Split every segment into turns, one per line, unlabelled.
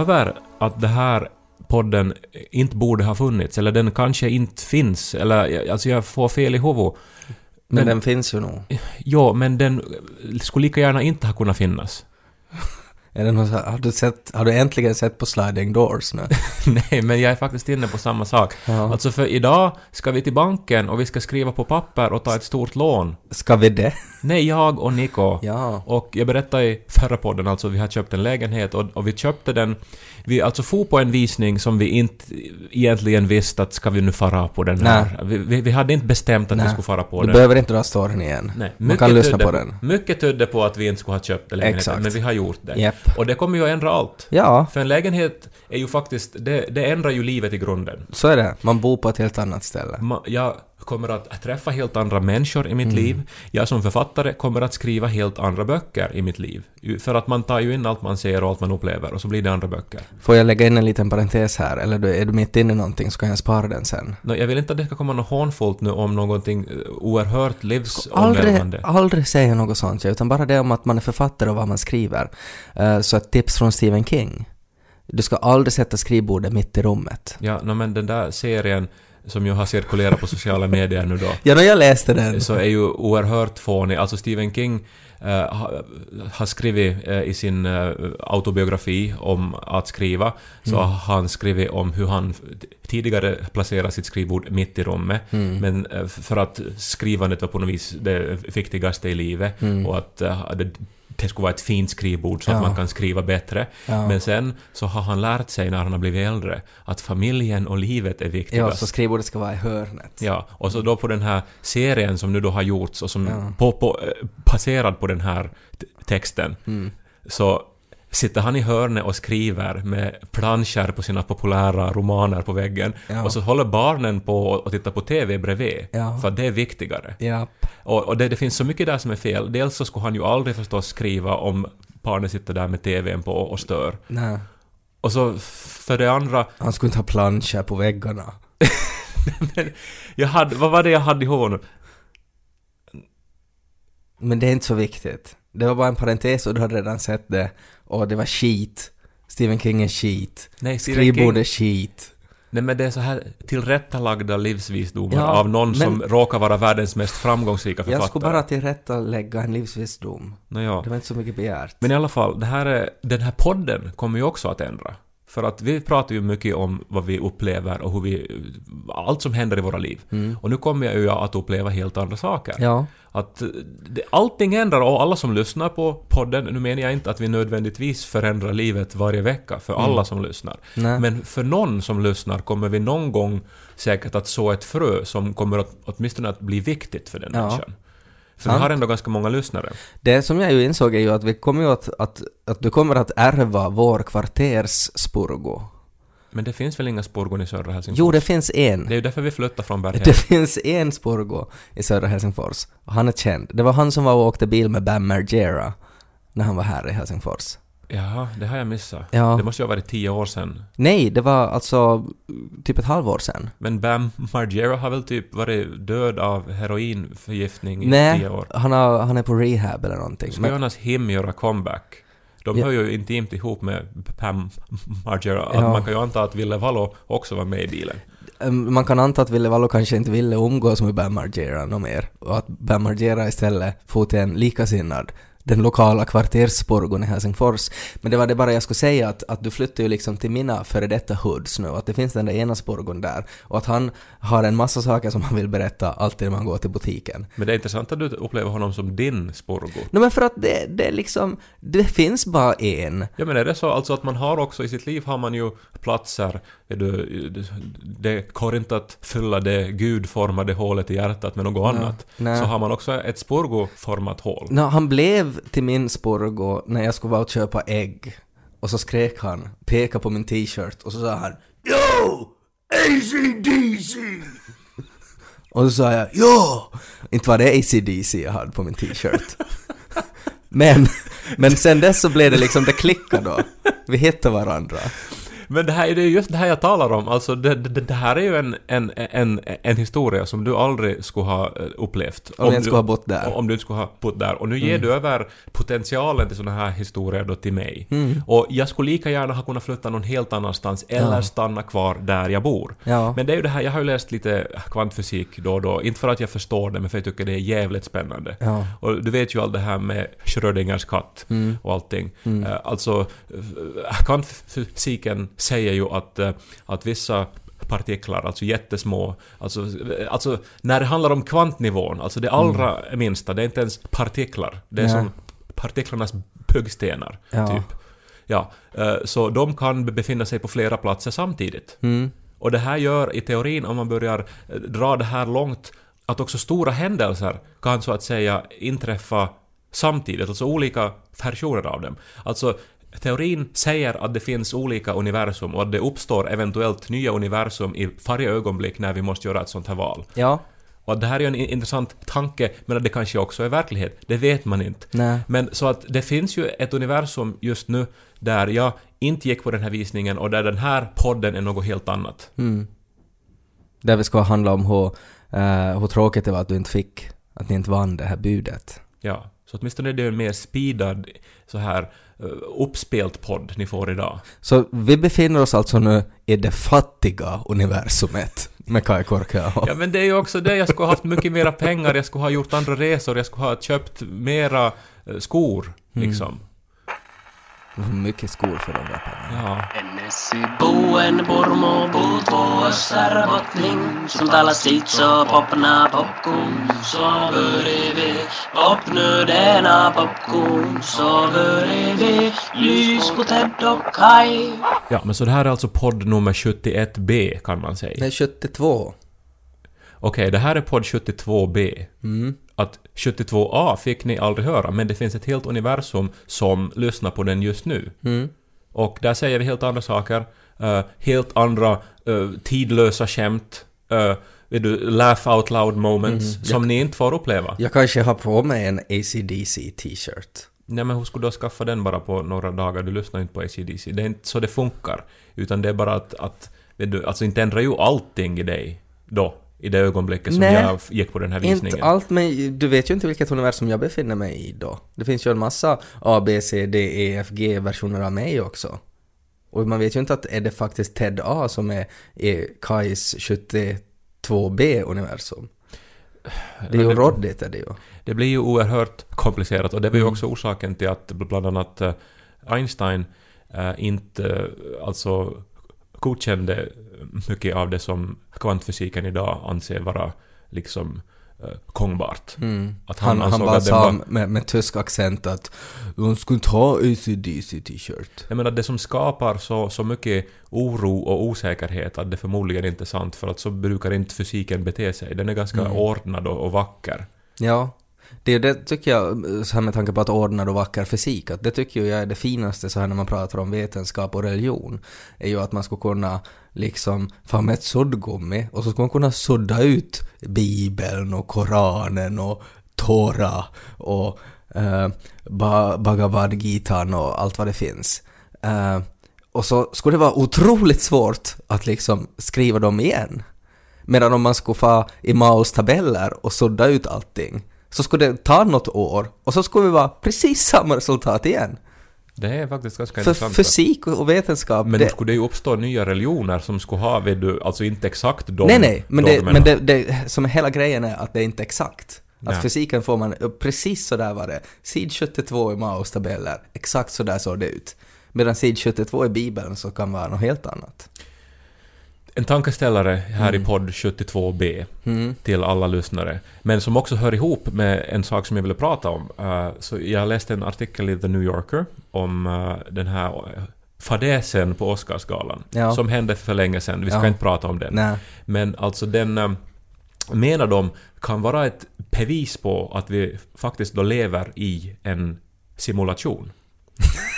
över att det här podden inte borde ha funnits, eller den kanske inte finns, eller alltså jag får fel i huvudet.
Men,
Men-
den finns ju nog.
Ja, men den skulle lika gärna inte ha kunnat finnas.
Är det någon, har, du sett, har du äntligen sett på Sliding Doors nu?
Nej, men jag är faktiskt inne på samma sak.
Ja.
Alltså för idag ska vi till banken och vi ska skriva på papper och ta ett stort lån.
Ska vi det?
Nej, jag och Niko.
Ja.
Och jag berättade i förra podden, alltså vi har köpt en lägenhet och, och vi köpte den... Vi alltså for på en visning som vi inte egentligen visste att ska vi nu fara på den här. Vi, vi, vi hade inte bestämt att vi
Nej.
skulle fara på
Du
den.
behöver inte dra storyn igen.
Nej,
Man kan lyssna
tydde
på den.
Mycket tydde på att vi inte skulle ha köpt lägenheten,
Exakt.
men vi har gjort det.
Japp.
Och det kommer ju att ändra allt.
Ja,
För en lägenhet är ju faktiskt, det, det ändrar ju livet i grunden.
så är det. Man bor på ett helt annat ställe.
Ma- Jag kommer att träffa helt andra människor i mitt
Mm.
liv. Jag som författare kommer att skriva helt andra böcker i mitt liv. För att man tar ju in allt man ser och allt man upplever och så blir det andra böcker.
Får jag lägga in en liten parentes här? Eller är du mitt inne i någonting så kan jag spara den sen.
Nå, jag vill inte att det ska komma något hånfullt nu om någonting eh, oerhört
Aldrig,
livsomvälvande.
aldrig säga något sånt, utan bara det om att man är författare och vad man skriver. Eh, Så ett tips från Stephen King. Du ska aldrig sätta skrivbordet mitt i rummet.
Ja, no, men den där serien som ju har cirkulerat på sociala medier nu då,
Ja, när jag läste den.
så är ju oerhört fånig. Alltså Stephen King eh, har, har skrivit eh, i sin eh, autobiografi om att skriva, så
Mm.
har han skrivit om hur han tidigare placerade sitt skrivbord mitt i rummet,
Mm.
men för att skrivandet var på något vis det viktigaste i livet
Mm.
och att det, det skulle vara ett fint skrivbord så
Ja.
att man kan skriva bättre.
Ja.
Men sen så har han lärt sig när han har blivit äldre att familjen och livet är
Ja,
viktigast.
så skrivbordet ska vara i hörnet.
Ja, och så då på den här serien som nu då har gjorts och som
Ja.
på, på, eh, baserad på den här texten
Mm.
så sitter han i hörnet och skriver med planscher på sina populära romaner på väggen
Ja.
och så håller barnen på och tittar på TV bredvid
Ja.
för att det är viktigare.
Ja.
Och, och det, det finns så mycket där som är fel. Dels så skulle han ju aldrig förstås skriva om barnen sitter där med TVn på och stör.
Nej.
Och så för det andra
Han skulle inte ha planscher på väggarna.
Men jag hade, vad var det jag hade i huvudet?
Men det är inte så viktigt. Det var bara en parentes och du hade redan sett det. Och det var skit. Stephen King är skit.
Nej,
Skrivbord är skit.
Nej men det är så här tillrättalagda livsvisdomar
Ja,
av någon
men-
som råkar vara världens mest framgångsrika författare.
Jag skulle bara tillrättalägga en livsvisdom.
Nå, ja.
Det var inte så mycket begärt.
Men i alla fall, det här är, den här podden kommer ju också att ändra. För att vi pratar ju mycket om vad vi upplever och hur vi... Allt som händer i våra liv. Och nu kommer jag ju att uppleva helt andra saker.
Mm. Ja.
Att eh, det, allting ändrar och alla som lyssnar på podden, nu menar jag inte att vi nödvändigtvis förändrar livet varje vecka för alla som lyssnar.
Mm. Nej.
Men för någon som lyssnar kommer vi någon gång säkert att så ett frö som kommer att åtminstone att bli viktigt för den
Ja.
människan. För vi har ändå ganska många lyssnare.
Det som jag ju insåg är ju att vi kommer ju att, att, att du kommer att ärva vår kvarters spurgo.
Men det finns väl inga spurgon i södra Helsingfors?
Jo, det finns en.
Det är ju därför vi flyttar från Berghem.
Det finns en spurgo i södra Helsingfors. Och han är känd. Det var han som var och åkte bil med Bam Margera när han var här i Helsingfors.
Jaha, det har jag missat.
Ja.
Det måste ju ha varit tio år sedan.
Nej, det var alltså typ ett halvår sedan.
Men Bam Margera har väl typ varit död av heroinförgiftning i
Nej,
tio år?
han, har, han är på rehab eller någonting.
Ska
Men,
Jonas Him göra comeback? De
Ja.
hör ju intimt ihop med Pam Margera.
Ja.
Man kan ju anta att Ville Valo också var med i bilen.
man kan anta att Ville Vallo kanske inte ville umgås med Bam Margera något mer. Och att Bam Margera istället får till en likasinnad den lokala kvartersspurgon i Helsingfors. Men det var det bara jag skulle säga att, att du flyttar ju liksom till mina före detta hoods nu, att det finns den där ena spurgon där. Och att han har en massa saker som han vill berätta alltid när man går till butiken.
Men det är intressant att du upplever honom som din Sporgo.
Nej men för att det, det liksom, det finns bara en.
Ja men är det så alltså att man har också i sitt liv har man ju platser, du, det går inte att fylla det gudformade hålet i hjärtat med något annat.
nej.
Så har man också ett Sporgo-format hål.
Nå, han blev till min och när jag skulle vara och köpa ägg. Och så skrek han, pekade på min t-shirt och så sa han Yo! ACDC! och så sa jag Ja! Inte var det ACDC jag hade på min t-shirt. men, men sen dess så blev det liksom, det klickade då. Vi hittade varandra.
Men det här är just det här jag talar om. Alltså det, det, det här är ju en, en, en, en historia som du aldrig skulle ha eh, upplevt.
Om inte
du-
skulle ha bott där.
Om du inte skulle ha bott där. Och nu ger du över potentialen till sådana här historier då till mig.
Mm.
Och jag skulle lika gärna ha kunnat flytta någon helt annanstans eller
Ja.
stanna kvar där jag bor.
Ja.
Men det är ju det här, jag har ju läst lite kvantfysik då och då. Inte för att jag förstår det, men för att jag tycker det är jävligt spännande.
Ja.
Och du vet ju allt det här med Schrödingers katt
Mm.
och allting. Eh, Alltså, eh, kvantfysiken säger ju att, eh, att vissa partiklar, alltså jättesmå, alltså, eh, alltså när det handlar om kvantnivån, alltså det allra minsta, det är inte ens partiklar. Det är
Nej.
som partiklarnas byggstenar,
Ja.
typ. Ja, eh, så de kan befinna sig på flera platser samtidigt.
Mm.
Och det här gör i teorin, om man börjar dra det här långt, att också stora händelser kan så att säga inträffa samtidigt, alltså olika versioner av dem. Alltså, teorin säger att det finns olika universum och att det uppstår eventuellt nya universum i varje ögonblick när vi måste göra ett sånt här val.
Ja.
Och att det här är en in- intressant tanke, men att det kanske också är verklighet. Det vet man inte.
Nej.
Men så att det finns ju ett universum just nu där jag inte gick på den här visningen och där den här podden är något helt annat.
Mm. Där vi ska handla om hur, eh, hur tråkigt det var att du inte fick, att ni inte vann det här budet.
Ja, så åtminstone är det en mer speedad, så här uh, uppspelt podd ni får idag.
Så vi befinner oss alltså nu i det fattiga universumet med Kai Korkeaho.
Ja men det är ju också det, jag skulle ha haft mycket mera pengar, jag skulle ha gjort andra resor, jag skulle ha köpt mera eh, skor, liksom.
Mycket skor för de där pengarna.
Ja.
Ennesi buen purmo puutvo össärbottning Som talar sitt så popna popcorn Så börjar vi popnödena popcorn Så börjar vi lys på Ted och Kai
ja, men så det här är alltså podd nummer 71B kan man säga.
Det är 72.
Okej, det här är podd 72B.
Mm.
Att 72A fick ni aldrig höra, men det finns ett helt universum som lyssnar på den just nu.
Mm.
Och där säger vi helt andra saker, eh, helt andra eh, tidlösa skämt, uh, du, laugh out loud moments, som ni inte får uppleva.
Jag kanske har på mig en ACDC t-shirt.
Nej men hur skulle du skaffa den bara på några dagar? Du lyssnar inte på ACDC. Det är inte så det funkar. Utan det är bara att, att du, alltså inte ändrar ju allting i dig då, i det ögonblicket som
Nej.
jag gick på den här visningen.
Inte allt, men du vet ju inte vilket universum jag befinner mig i då. Det finns ju en massa A, B, C, D, E, F, G-versioner av mig också. Och man vet ju inte att är det faktiskt Ted A som är, är Kais 72B-universum. Det är ju råddigt är det ju.
Det blir ju oerhört komplicerat och det var ju också orsaken till att bland annat eh, Einstein eh, inte alltså godkände mycket av det som kvantfysiken idag anser vara liksom eh, gångbart.
Mm.
Att
Han,
han
han, bara sa
var-
med, med tysk accent att de skulle inte ha ACDC t-shirt.
Jag menar det som skapar så, så mycket oro och osäkerhet att det förmodligen inte är sant för att så brukar inte fysiken bete sig. Den är ganska
Mm.
ordnad och, och vacker.
Ja, det, det tycker jag, så här med tanke på att ordnad och vacker fysik, att det tycker jag är det finaste så här när man pratar om vetenskap och religion, är ju att man skulle kunna liksom få med ett suddgummi och så skulle man kunna sudda ut Bibeln och Koranen och Tora och eh, ba Bhagavad Gitan och allt vad det finns. Eh, och så skulle det vara otroligt svårt att liksom skriva dem igen. Medan om man skulle få i Maos tabeller och sudda ut allting så skulle det ta något år och så skulle det vara precis samma resultat igen.
Det är faktiskt ganska
För
intressant.
fysik och vetenskap,
Men
det,
då skulle det ju uppstå nya religioner som skulle ha, vet du, alltså inte exakt de
nej nej, men, det, men det, det som hela grejen är att det är inte exakt. Att
Ja.
fysiken får man, precis så där var det. Sid 72 i Maos tabeller, exakt så där såg det ut. Medan sid 72 i Bibeln så kan vara något helt annat.
En tankeställare här i podd 72b
Mm.
till alla lyssnare, men som också hör ihop med en sak som jag ville prata om. Eh, så jag läste en artikel i The New Yorker om eh, den här eh, fadäsen på Oscarsgalan,
Ja.
som hände för länge sedan. Vi ska
Ja.
inte prata om den.
Nej.
Men alltså den, eh, menar de, kan vara ett bevis på att vi faktiskt då lever i en simulation.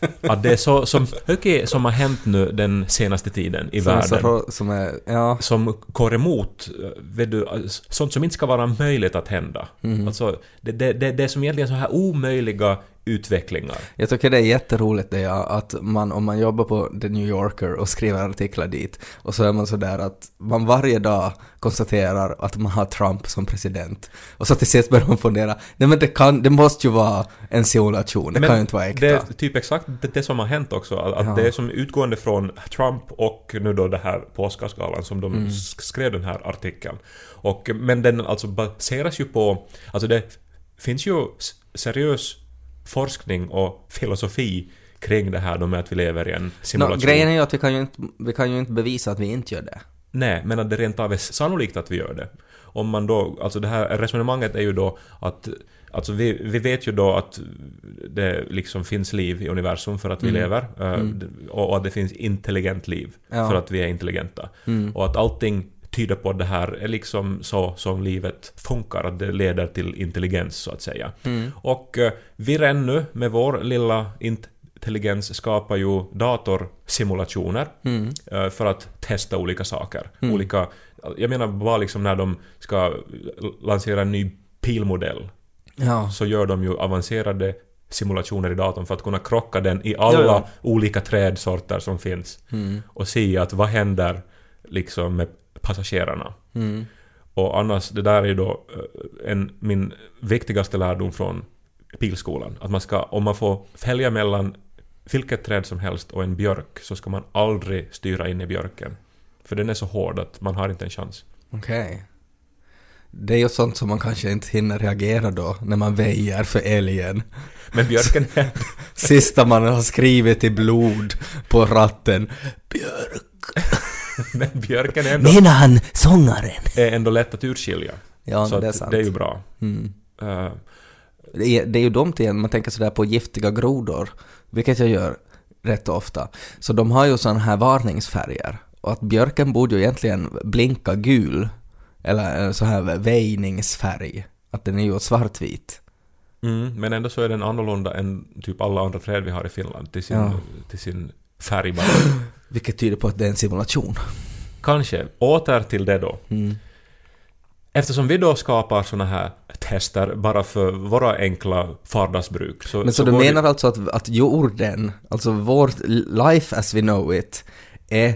att det är så, så mycket som har hänt nu den senaste tiden i
Som
världen
rå- som är, ja.
som går emot vet du, sånt som inte ska vara möjligt att hända.
Mm.
Alltså, det, det, det, det är som egentligen så här omöjliga utvecklingar.
Jag tycker det är jätteroligt det att man, om man jobbar på The New Yorker och skriver artiklar dit och så är man sådär att man varje dag konstaterar att man har Trump som president och så till sist börjar man fundera, nej men det kan, det måste ju vara en simulation, det
Men
kan ju inte vara äkta.
Det är typ exakt det, det som har hänt också. Att
Ja.
det är som utgående från Trump och nu då det här på Oscarsgalan som de
Mm.
sk- skrev den här artikeln. Och, men den alltså baseras ju på... Alltså det finns ju seriös forskning och filosofi kring det här då med att vi lever i en simulation.
grejen är ju att vi kan ju, inte, vi kan ju inte bevisa att vi inte gör det.
Nej, men att det rent av är sannolikt att vi gör det. Om man då, alltså det här resonemanget är ju då att Alltså vi, vi vet ju då att det liksom finns liv i universum för att vi
Mm.
lever. eh,
Mm.
Och, och att det finns intelligent liv
Ja.
för att vi är intelligenta.
Mm.
Och att allting tyder på att det här är liksom så som livet funkar, att det leder till intelligens så att säga.
Mm.
Och eh, vi redan nu med vår lilla intelligens skapar ju datorsimulationer
Mm.
eh, för att testa olika saker.
Mm.
Olika, jag menar bara liksom när de ska lansera en ny pilmodell
Ja.
så gör de ju avancerade simulationer i datorn för att kunna krocka den i alla
Ja, ja.
olika trädsorter som finns
Mm.
och se att vad händer liksom med passagerarna.
Mm.
Och annars, det där är ju då eh, en, min viktigaste lärdom från pilskolan. Att man ska, om man får välja mellan vilket träd som helst och en björk så ska man aldrig styra in i björken. För den är så hård att man har inte en chans.
Okej. Det är ju sånt som man kanske inte hinner reagera då, när man väjer för älgen.
Men björken är...
Sista man har skrivit i blod på ratten. Björk.
men björken är ändå,
Menar han sångaren?
är ändå lätt att urskilja.
Ja,
så
det är sant.
det är ju bra.
Mm.
Eh,
Det är, det är ju dumt igen, man tänker sådär på giftiga grodor, vilket jag gör rätt ofta. Så de har ju sådana här varningsfärger. Och att björken borde ju egentligen blinka gul, eller en så här väjningsfärg. Att den är ju svartvit.
mm, men ändå så är den annorlunda än typ alla andra träd vi har i Finland till sin,
Ja.
till sin färg bara.
Vilket tyder på att det är en simulation.
Kanske. Åter till det då.
Mm.
Eftersom vi då skapar såna här tester bara för våra enkla vardagsbruk så...
Men så, du
går
menar alltså att, att jorden, alltså vårt life as we know it, är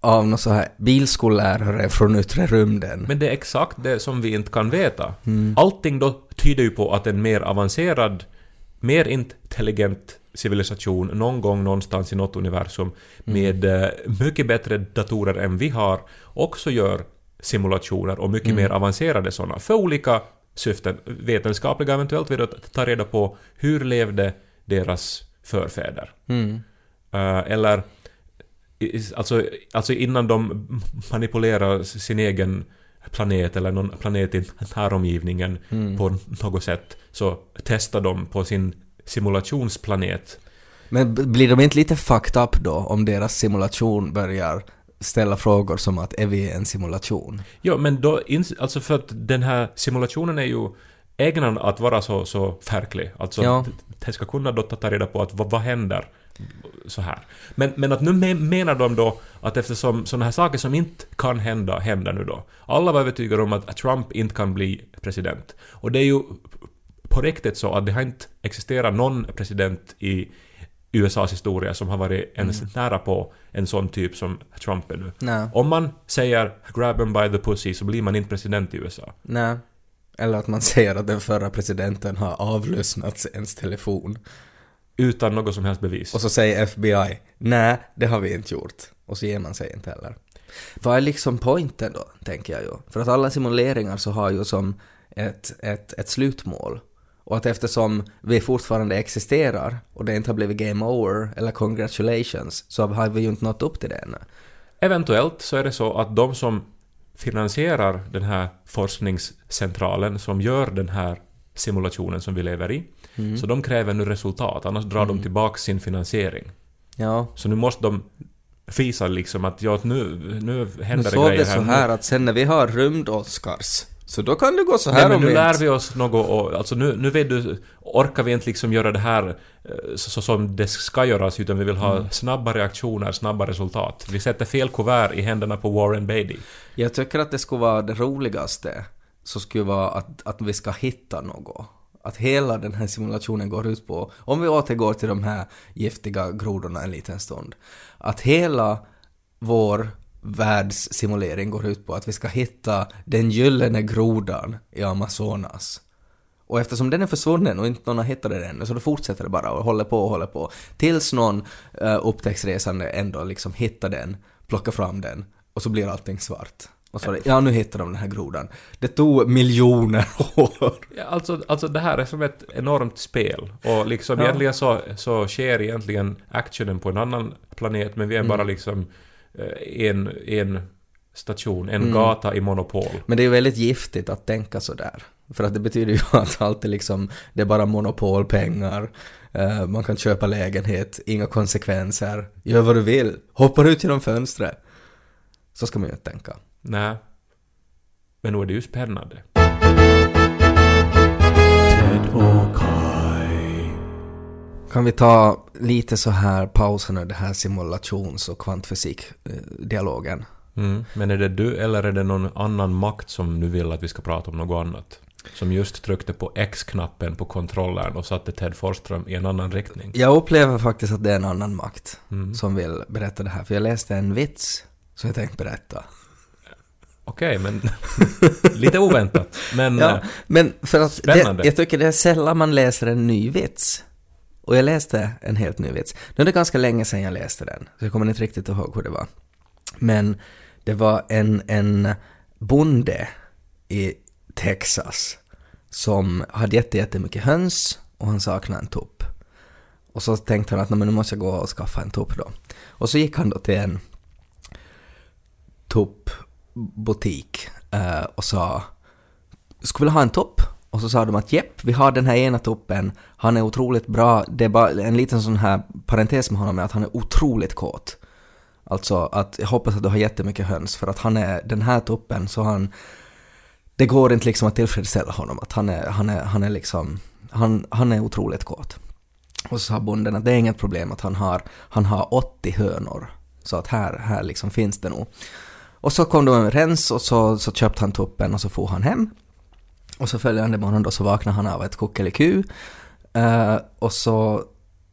av någon så här bilskollärare från yttre rymden?
Men det är exakt det som vi inte kan veta.
Mm.
Allting då tyder ju på att en mer avancerad, mer intelligent civilisation någon gång någonstans i något universum
Mm.
med eh, mycket bättre datorer än vi har också gör simulationer och mycket
Mm.
mer avancerade sådana för olika syften. Vetenskapliga eventuellt vill att ta reda på hur levde deras förfäder.
Mm.
Eh, eller alltså, alltså innan de manipulerar sin egen planet eller någon planet i näromgivningen
Mm.
på något sätt så testar de på sin simulationsplanet.
Men blir de inte lite fucked up då om deras simulation börjar ställa frågor som att är vi en simulation?
Ja, men då, alltså för att den här simulationen är ju ägnad att vara så, så färklig. Alltså,
Ja.
d- det ska kunna då ta reda på att vad, vad händer så här. Men, men att nu me- menar de då att eftersom sådana här saker som inte kan hända, händer nu då. Alla var övertygade om att Trump inte kan bli president. Och det är ju på riktigt så att det har inte existerat någon president i USAs historia som har varit ens nära på en sån typ som Trump är nu.
Nej.
Om man säger “grab him by the pussy” så blir man inte president i USA.
Nej. Eller att man säger att den förra presidenten har avlyssnat ens telefon.
Utan något som helst bevis.
Och så säger FBI, nej, det har vi inte gjort. Och så ger man sig inte heller. Vad är liksom poängen då, tänker jag ju. För att alla simuleringar så har ju som ett, ett, ett slutmål. Och att eftersom vi fortfarande existerar och det inte har blivit game over eller congratulations så har vi ju inte nått upp till det ännu.
Eventuellt så är det så att de som finansierar den här forskningscentralen som gör den här simulationen som vi lever i,
Mm.
så de kräver nu resultat, annars drar de tillbaka sin finansiering.
Ja,
Så nu måste de visa liksom att ja, nu, nu
nu
händer det
såg
grejer
det så
här.
här
nu.
att sen när vi har rymd-Oscars så då kan det gå så här
Nej, men
om
nu
vi
lär vi oss något och alltså nu, nu vet du, orkar vi inte liksom göra det här eh, så, så som det ska göras utan vi vill ha
Mm.
snabba reaktioner, snabba resultat. Vi sätter fel kuvert i händerna på Warren Beatty.
Jag tycker att det skulle vara det roligaste, så skulle vara att, att vi ska hitta något. att hela den här simulationen går ut på, om vi återgår till de här giftiga grodorna en liten stund, att hela vår världssimulering går ut på att vi ska hitta den gyllene grodan i Amazonas. Och eftersom den är försvunnen och inte någon har hittat den ännu så då fortsätter det bara och håller på och håller på. Tills någon uh, upptäcktsresande ändå liksom hittar den, plockar fram den och så blir allting svart. Och så ja nu hittar de den här grodan. Det tog miljoner år.
Ja, alltså, alltså det här är som ett enormt spel. Och liksom
Ja.
egentligen så, så sker egentligen actionen på en annan planet men vi är bara liksom en, en station, en gata i monopol.
Men det är ju väldigt giftigt att tänka sådär. För att det betyder ju att allt är liksom, det är bara monopolpengar, eh, man kan köpa lägenhet, inga konsekvenser, gör vad du vill, hoppar ut genom fönstret. Så ska man ju inte tänka.
Nej. Men nu är det ju spännande.
Kan vi ta lite så här pausen ur det här simulations och kvantfysik-dialogen?
Mm. Men är det du eller är det någon annan makt som nu vill att vi ska prata om något annat? Som just tryckte på X-knappen på kontrollern och satte Ted Forsström i en annan riktning.
Jag upplever faktiskt att det är en annan makt
Mm.
som vill berätta det här, för jag läste en vits som jag tänkte berätta.
Okej, men lite oväntat. Men
Ja,
eh,
men för att det, jag tycker det är sällan man läser en ny vits. Och jag läste en helt ny vits. Nu är det ganska länge sedan jag läste den, så jag kommer inte riktigt ihåg hur det var. Men det var en, en bonde i Texas som hade jätte, jättemycket höns och han saknade en tupp. Och så tänkte han att men nu måste jag gå och skaffa en tupp då. Och så gick han då till en tuppbutik eh, och sa skulle vilja ha en topp och så sa de att jepp, vi har den här ena toppen, han är otroligt bra, det är bara en liten sån här parentes med honom är att han är otroligt kåt. Alltså att jag hoppas att du har jättemycket höns för att han är den här toppen så han det går inte liksom att tillfredsställa honom att han är, han är, han är liksom han, han är otroligt kåt. Och så sa bonden att det är inget problem att han har, han har 80 hönor. Så att här, här liksom finns det nog. Och så kom de överens och så, så köpte han tuppen och så får han hem. Och så följande morgon då så vaknade han av ett kuckeliku. Uh, eh, och så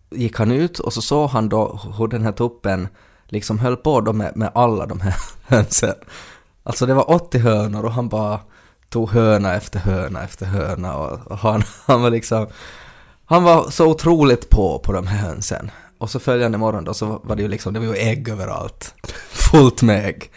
gick han ut och så såg han då hur den här tuppen liksom höll på då med, med alla de här hönsen. Alltså det var 80 hönor och han bara tog höna efter höna efter höna och, och han, han var liksom han var så otroligt på på de här hönsen. Och så följande morgon då så var det ju liksom, det var ju ägg överallt. Fullt med ägg.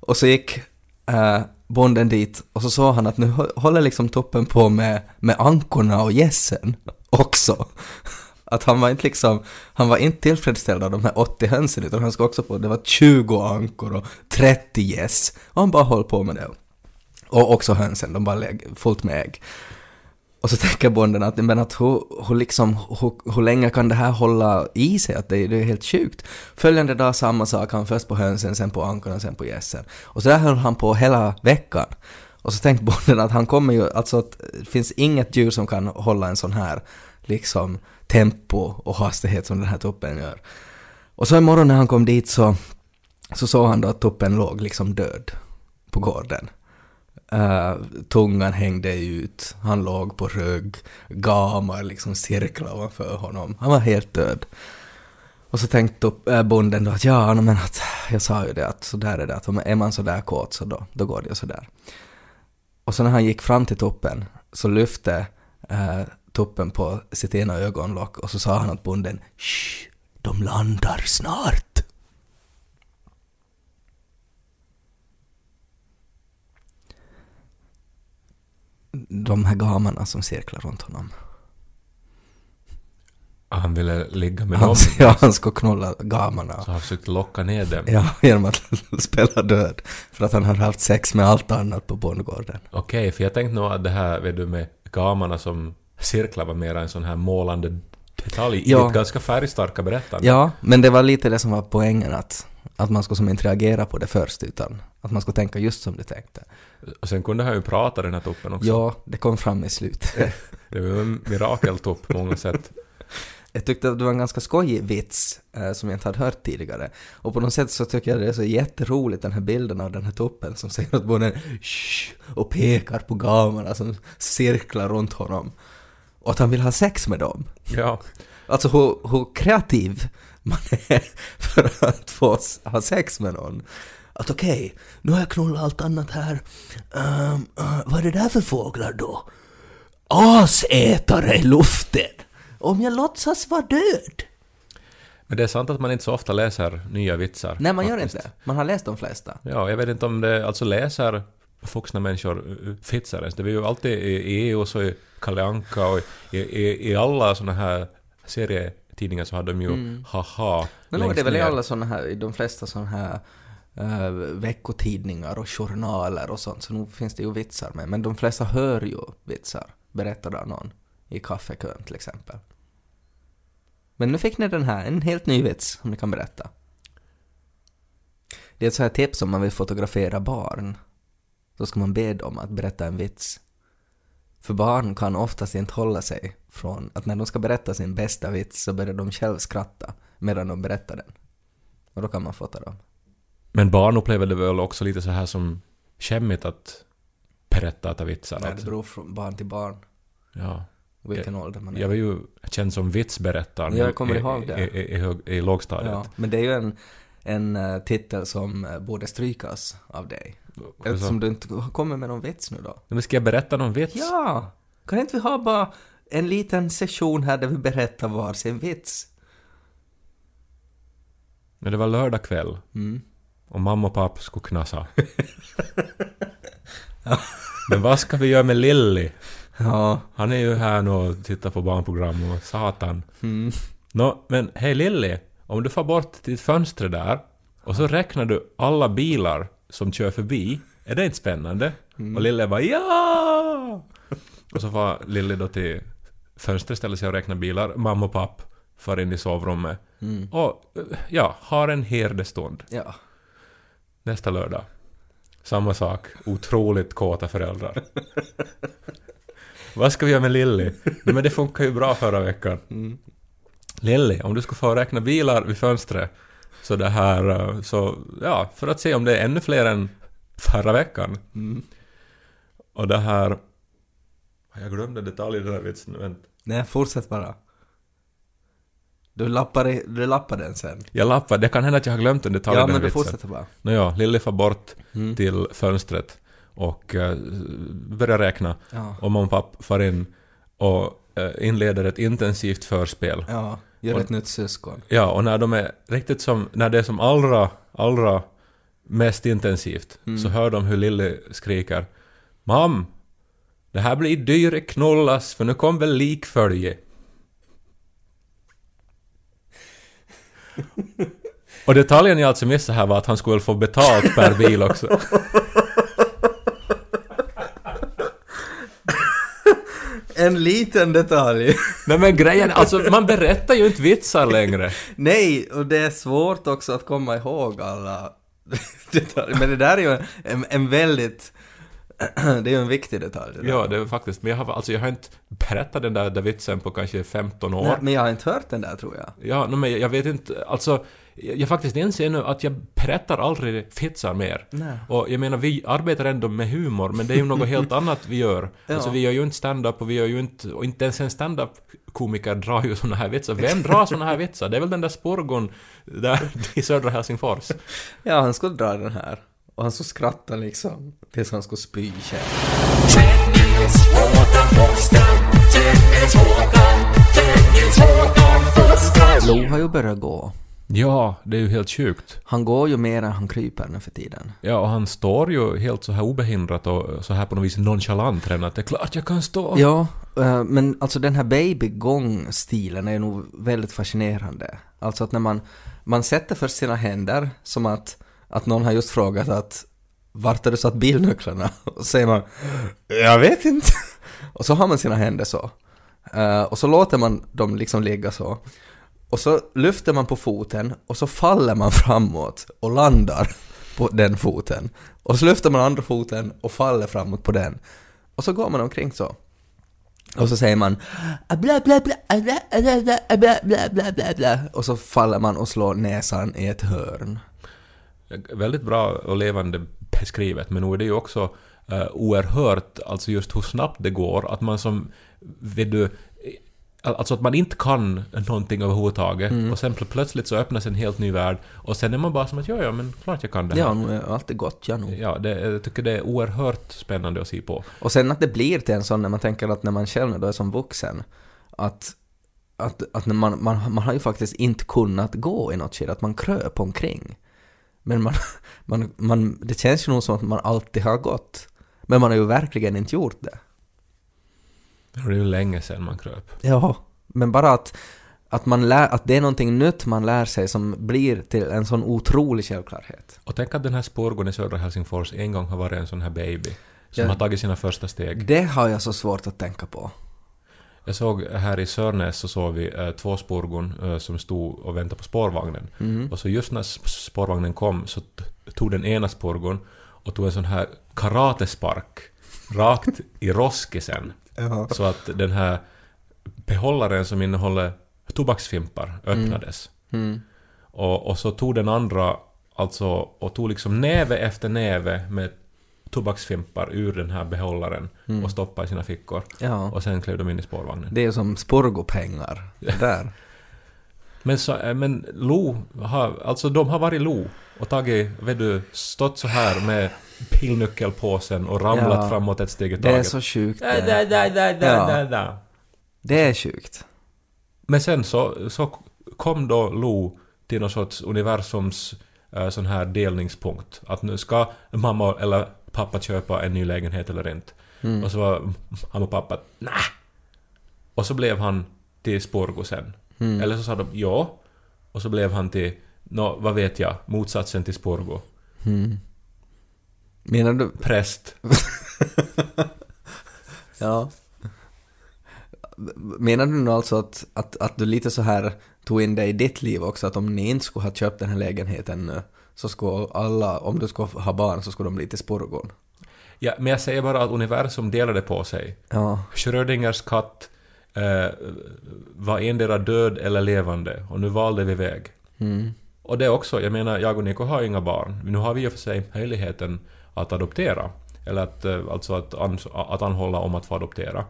Och så gick eh, bonden dit och så såg han att nu håller liksom toppen på med, med ankorna och gässen också. Att han var inte liksom, han var inte tillfredsställd av de här 80 hönsen utan han ska också på, det var 20 ankor och 30 gäss. Och han bara höll på med det. Och också hönsen, de bara lägg, fullt med ägg. Och så tänker bonden att, men att hur, hur, liksom, hur, hur länge kan det här hålla i sig? Att det, det är helt sjukt. Följande dag samma sak, han först på hönsen, sen på ankorna, sen på gässen. Och så där höll han på hela veckan. Och så tänkte bonden att han kommer ju, alltså att det finns inget djur som kan hålla en sån här liksom tempo och hastighet som den här tuppen gör. Och så imorgon när han kom dit så, så såg han då att tuppen låg liksom död på gården. Uh, tungan hängde ut, han låg på rygg, gamar liksom cirklade ovanför honom. Han var helt död. Och så tänkte äh, bonden då att ja, men att jag sa ju det att så där är det, att är man så där kåt så då, då går det ju så där. Och så när han gick fram till toppen så lyfte eh, äh, toppen på sitt ena ögonlock och så sa han åt bonden Shh, de landar snart. De här gamarna som cirklar runt honom.
han ville ligga med
Han,
dem.
ja, han ska knulla gamarna.
Så han försökte locka ner dem.
Ja, genom att spela död. För att han hade haft sex med allt annat på bondgården.
Okej, för jag tänkte nog att det här vet du, med gamarna som cirklar var mera en sån här målande detalj i
Ja.
ett ganska färgstarka berättande.
Ja, men det var lite det som var poängen att, att man skulle som inte reagera på det först utan att man skulle tänka just som du tänkte.
Och sen kunde han ju prata den här tuppen också.
Ja, det kom fram i slutet.
Det var en mirakeltupp på många sätt.
Jag tyckte att det var en ganska skojig vits eh, som jag inte hade hört tidigare. Och på något sätt så tycker jag det är så jätteroligt den här bilden av den här tuppen som säger åt bonden Shh! och pekar på gamarna som cirklar runt honom. och att han vill ha sex med dem.
Ja.
Alltså hur, hur kreativ man är för att få ha sex med någon. Att okej, nu har jag knullat allt annat här. Ehm, eh, vad är det där för fåglar då? Asätare i luften! Om jag låtsas vara död?
Men det är sant att man inte så ofta läser nya vitsar.
Nej, man gör
faktiskt.
inte det. Man har läst de flesta.
Ja, jag vet inte om det alltså läser vuxna människor uh, vitsar ens. Det var ju alltid i EU och så i Kalle Anka och i, i, i alla såna här serietidningar så hade de ju haha
Men nog är det väl i alla såna här, i de flesta såna här uh, veckotidningar och journaler och sånt, så nog finns det ju vitsar med. Men de flesta hör ju vitsar, berättade av någon i kaffekön till exempel. Men nu fick ni den här, en helt ny vits som ni kan berätta. Det är ett så här tips om man vill fotografera barn. Då ska man be dem att berätta en vits. För barn kan oftast inte hålla sig från att när de ska berätta sin bästa vits så börjar de själv skratta medan de berättar den. Och då kan man fota dem.
Men barn upplever det väl också lite så här som skämmigt att berätta att vitsar.
Nej, det beror från barn till barn
ja.
vilken ålder man är.
Jag var ju känd som vitsberättaren
Jag kommer
i,
ihåg det.
i, i, i, i lågstadiet.
ja, men det är ju en, en eh, titel som eh, borde strykas av dig. Eftersom du inte kommer med någon vits nu då.
Men ska jag berätta någon vits?
Ja! Kan inte vi ha bara en liten session här där vi berättar varsin vits?
Men det var lördag kväll
Mm.
Och mamma och pappa skulle knasa. Men vad ska vi göra med Lilly?
Ja.
Han är ju här nu och tittar på barnprogram och satan.
Mm.
Nå, men hej Lilly, om du får bort ditt fönster där och så räknar du alla bilar som kör förbi, är det inte spännande? Och Lilly bara ja! Och så var Lilly då till fönstret, ställer sig och räknar bilar, mamma och papp far in i sovrummet
Mm.
och ja, har en herdestund.
Ja.
Nästa lördag. Samma sak. Otroligt kåta föräldrar. Vad ska vi göra med Lilly? Men det funkar ju bra förra veckan.
Mm.
Lilly, om du skulle få räkna bilar vid fönstret så det här, eh, så ja, för att se om det är ännu fler än förra veckan.
Mm.
Och det här... Jag glömde detaljer i den här vitsen. Vänta.
Nej, fortsätt bara. Du lappar, i, du lappar den sen.
Jag lappar, det kan hända att jag har glömt en detalj i
Ja, men du fortsätter bara.
Nåja, Lilly far bort
Mm.
till fönstret och uh, börjar räkna.
Ja.
Och mamma och pappa far in och eh, inleder ett intensivt förspel.
Ja, gör
Och-
ett nytt syskon.
Ja, och när de är riktigt som, när det är som allra, allra mest intensivt
Mm.
så hör de hur Lille skriker Mam! Det här blir dyre knullas för nu kom väl likfölje. och detaljen jag alltså missade här var att han skulle få betalt per bil också.
En liten detalj.
Nej men grejen, alltså man berättar ju inte vitsar längre.
Nej, och det är svårt också att komma ihåg alla detaljer. Men det där är ju en, en väldigt... Det är ju en viktig detalj. det.
Ja, det är faktiskt, men jag har, alltså jag har inte berättat den där, där vitsen på kanske 15 år.
Nej, men jag har inte hört den där tror jag.
Ja, no, men jag, jag vet inte, alltså jag, jag faktiskt inser nu att jag berättar aldrig vitsar mer.
Nej.
Och jag menar, vi arbetar ändå med humor, men det är ju något helt annat vi gör.
Ja.
Alltså vi gör ju inte stand-up och vi gör ju inte, och inte ens en stand-up komiker drar ju såna här vitsar. Vem drar såna här vitsar? Det är väl den där sporgon där i södra Helsingfors.
Ja, han skulle dra den här. Och han skulle skratta liksom tills han skulle spy själv. Lo har ju börjat gå.
Ja, det är ju helt sjukt.
Han går ju mer än han kryper nu för tiden.
Ja, och han står ju helt så här obehindrat och så här på något vis nonchalant redan att det är klart jag kan stå.
Ja, eh, men alltså den här babygångstilen är nog väldigt fascinerande. Alltså att när man, man sätter först sina händer som att, att någon har just frågat att vart har du satt bilnycklarna? Och så säger man jag vet inte. Och så har man sina händer så. Eh, och så låter man dem liksom ligga så. Och så lyfter man på foten och så faller man framåt och landar på den foten. Och så lyfter man andra foten och faller framåt på den. Och så går man omkring så. Och så säger man ah, bla bla bla ah, bla ah, bla bla bla bla bla bla och så faller man och slår näsan i ett hörn.
Väldigt bra och levande beskrivet, men nog är det ju också uh, oerhört, alltså just hur snabbt det går, att man som, vet du, Alltså att man inte kan någonting överhuvudtaget
Mm.
och sen pl- plötsligt så öppnas en helt ny värld och sen är man bara som att ja, ja, men klart jag kan det här.
Ja, allt är gott, ja nog.
Ja, det, jag tycker det är oerhört spännande att se på.
Och sen att det blir till en sån när man tänker att när man själv då är som vuxen, att, att, att man, man, man har ju faktiskt inte kunnat gå i något skede, att man kröp omkring. Men man, man, man, det känns ju nog som att man alltid har gått. Men man har ju verkligen inte gjort det.
Det är ju länge sedan man kröp.
Ja, men bara att, att, man lär, att det är någonting nytt man lär sig som blir till en sån otrolig självklarhet.
Och tänk att den här spårgården i södra Helsingfors en gång har varit en sån här baby som
Ja.
har tagit sina första steg.
Det har jag så svårt att tänka på.
Jag såg här i Sörnäs så såg vi eh, två spårgon eh, som stod och väntade på spårvagnen.
Mm.
Och så just när sp- spårvagnen kom så tog den ena spårgon och tog en sån här karatespark rakt i roskisen.
Ja.
Så att den här behållaren som innehåller tobaksfimpar öppnades.
Mm.
Och, och så tog den andra alltså och tog liksom näve efter näve med tobaksfimpar ur den här behållaren och stoppade i sina fickor.
Ja.
Och sen klev de in i spårvagnen.
Det är som sporgopengar. Där.
Men, så, eh, men Lo har, alltså de har varit Lo och tagit, vet du, stått så här med pillnyckelpåsen och ramlat
Ja.
framåt ett steg i
Det är
taget.
så sjukt. Det.
där, där, där, där,
Ja. Det är sjukt.
Men sen så, så kom då Lo till någon sorts universums eh, sån här delningspunkt. Att nu ska mamma eller pappa köpa en ny lägenhet eller inte. Och så var mamma och pappa nej. Och så blev han till Sporgo sen. Eller så sa de ja. Och så blev han till, nå, vad vet jag, motsatsen till Sporgo.
Menar du...
Präst.
Ja. Menar du nu alltså att, att, att du lite så här tog in det i ditt liv också, att om ni inte skulle ha köpt den här lägenheten nu, så skulle alla, om du skulle ha barn, så skulle de bli till Sporgon?
Ja, men jag säger bara att universum delade på sig.
Ja.
Schrödingers katt eh, var endera död eller levande och nu valde vi väg.
Mm.
Och det också, jag menar, jag och Niko har inga barn. Nu har vi ju för sig möjligheten att adoptera. Eller att, eh, alltså att, ans- att anhålla om att få adoptera.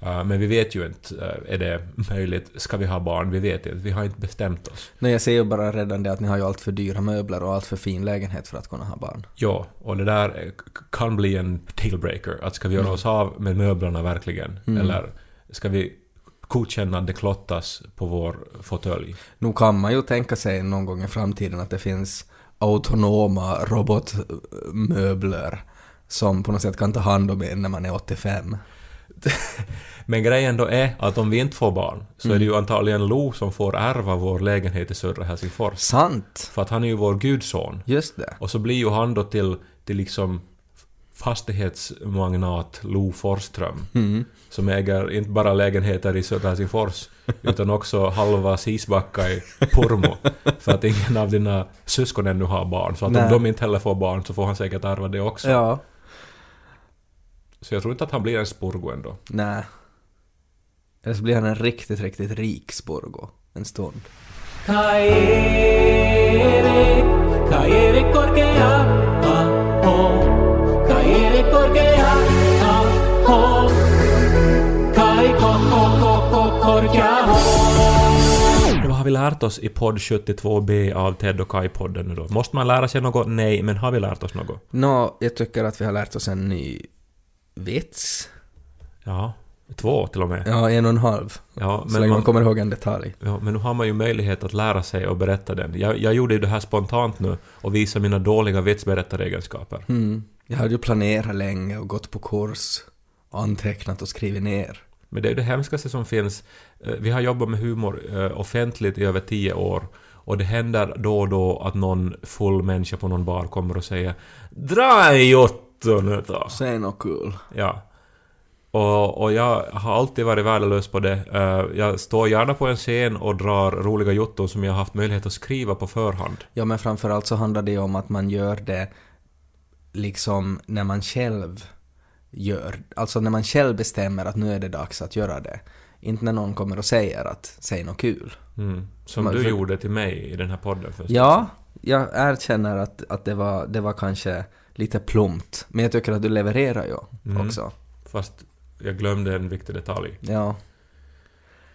Eh, Men vi vet ju inte, eh, är det möjligt, ska vi ha barn? Vi vet inte, vi har inte bestämt oss.
Nej, jag ser ju bara redan det att ni har ju allt för dyra möbler och allt för fin lägenhet för att kunna ha barn.
Ja, och det där eh, kan bli en dealbreaker. Att ska vi göra oss av med möblerna verkligen? Eller ska vi godkänna att det klottas på vår fåtölj?
Nu kan man ju tänka sig någon gång i framtiden att det finns autonoma robotmöbler som på något sätt kan ta hand om en när man är 85.
Men grejen då är att om vi inte får barn så är det ju antagligen Lo som får ärva vår lägenhet i södra Helsingfors.
Sant!
För att han är ju vår gudson.
Just det.
Och så blir ju han då till, till liksom fastighetsmagnat Lo Forsström. Som äger inte bara lägenheter i södra Helsingfors utan också halva Sisbacka i Pormo. För att ingen av dina syskon ännu har barn. Så att
Nej.
om de inte heller får barn så får han säkert ärva det också.
Ja.
Så jag tror inte att han blir en spurgo ändå.
Nej. Eller så blir han en riktigt, riktigt rik Sporgo en stund.
Vad har vi lärt oss i podd 72b av Ted och Kai-podden nu då? Måste man lära sig något? Nej, men har vi lärt oss något?
Nå, jag tycker att vi har lärt oss en ny vits.
Ja, två till och med.
Ja, en och en halv.
Ja,
så
men,
länge man
man,
kommer ihåg en detalj.
ja, men nu har man ju möjlighet att lära sig och berätta den. Jag, jag gjorde ju det här spontant nu och visade mina dåliga vitsberättaregenskaper.
Mm. Jag hade ju planerat länge och gått på kurs antecknat och skrivit ner.
Men det är ju det hemskaste som finns. Eh, Vi har jobbat med humor eh, offentligt i över tio år och det händer då och då att någon full människa på någon bar kommer och säger ”Dra i Otto nu då!”
Säg något kul.
Ja. Och, och jag har alltid varit värdelös på det. Eh, jag står gärna på en scen och drar roliga jotton som jag har haft möjlighet att skriva på förhand.
Ja, men framförallt så handlar det om att man gör det liksom när man själv gör, alltså när man själv bestämmer att nu är det dags att göra det. Inte när någon kommer och säger att säg något kul.
Mm. Som du
för-
gjorde till mig i den här podden först.
Ja, jag erkänner att, att det, var, det var kanske lite plumpt. Men jag tycker att du levererar ju
Mm.
också.
Fast jag glömde en viktig detalj.
Ja.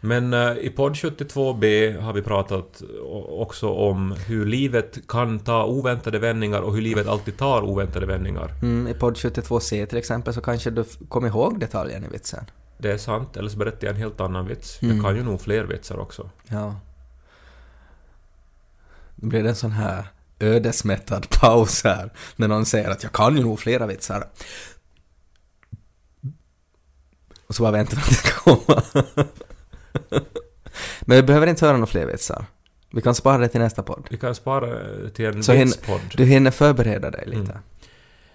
Men eh, i podd 72b har vi pratat också om hur livet kan ta oväntade vändningar och hur livet alltid tar oväntade vändningar.
Mm, I podd 72C till exempel så kanske du kom ihåg detaljen i vitsen.
Det är sant, eller så berättar jag en helt annan vits. Jag kan ju nog fler vitsar också.
Ja. Då blir det en sån här ödesmättad paus här när någon säger att jag kan ju nog flera vitsar. Och så bara väntar man att det ska komma. Men vi behöver inte höra några fler vitsar. Vi kan spara det till nästa podd.
Vi kan spara eh, till en
Så
vitspodd.
du hinner förbereda dig lite.
Mm.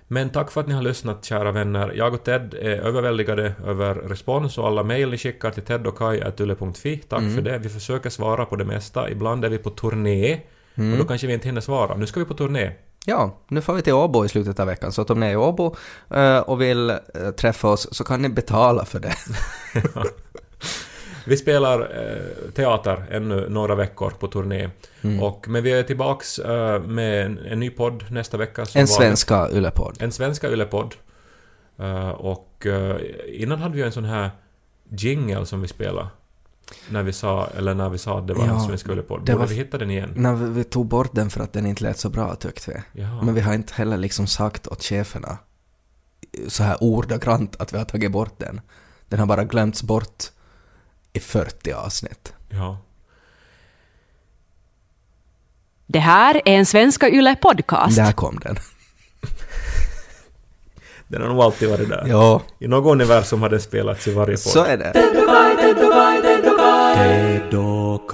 Men tack för att ni har lyssnat, kära vänner. Jag och Ted är överväldigade över respons och alla mejl ni skickar till tedochkai.yle.fi. Tack
Mm.
för det. Vi försöker svara på det mesta. Ibland är vi på turné.
Mm.
Och då kanske vi inte hinner svara. Nu ska vi på turné.
Ja, nu får vi till Åbo i slutet av veckan, så att om ni är i Åbo eh, och vill eh, träffa oss så kan ni betala för det.
Vi spelar eh, teater ännu några veckor på turné.
Mm.
Och, men vi är tillbaks eh, med en, en ny podd nästa vecka.
En svenska Yle-podd.
En svenska Yle-podd. Eh, och eh, innan hade vi en sån här jingle som vi spelade. När vi sa, eller när vi sa att det var
Ja,
en svenska Yle-podd.
det
Borde
var-
vi hitta den igen?
När vi, vi tog bort den för att den inte lät så bra tyckte vi.
Ja.
Men vi har inte heller liksom sagt åt cheferna så här ordagrant att vi har tagit bort den. Den har bara glömts bort i 40 avsnitt.
ja.
Det här är en Svenska Yle podcast.
Där kom den.
Den har nog alltid varit där.
Ja,
I något universum har den spelats i varje podd.
så är det.
Ted och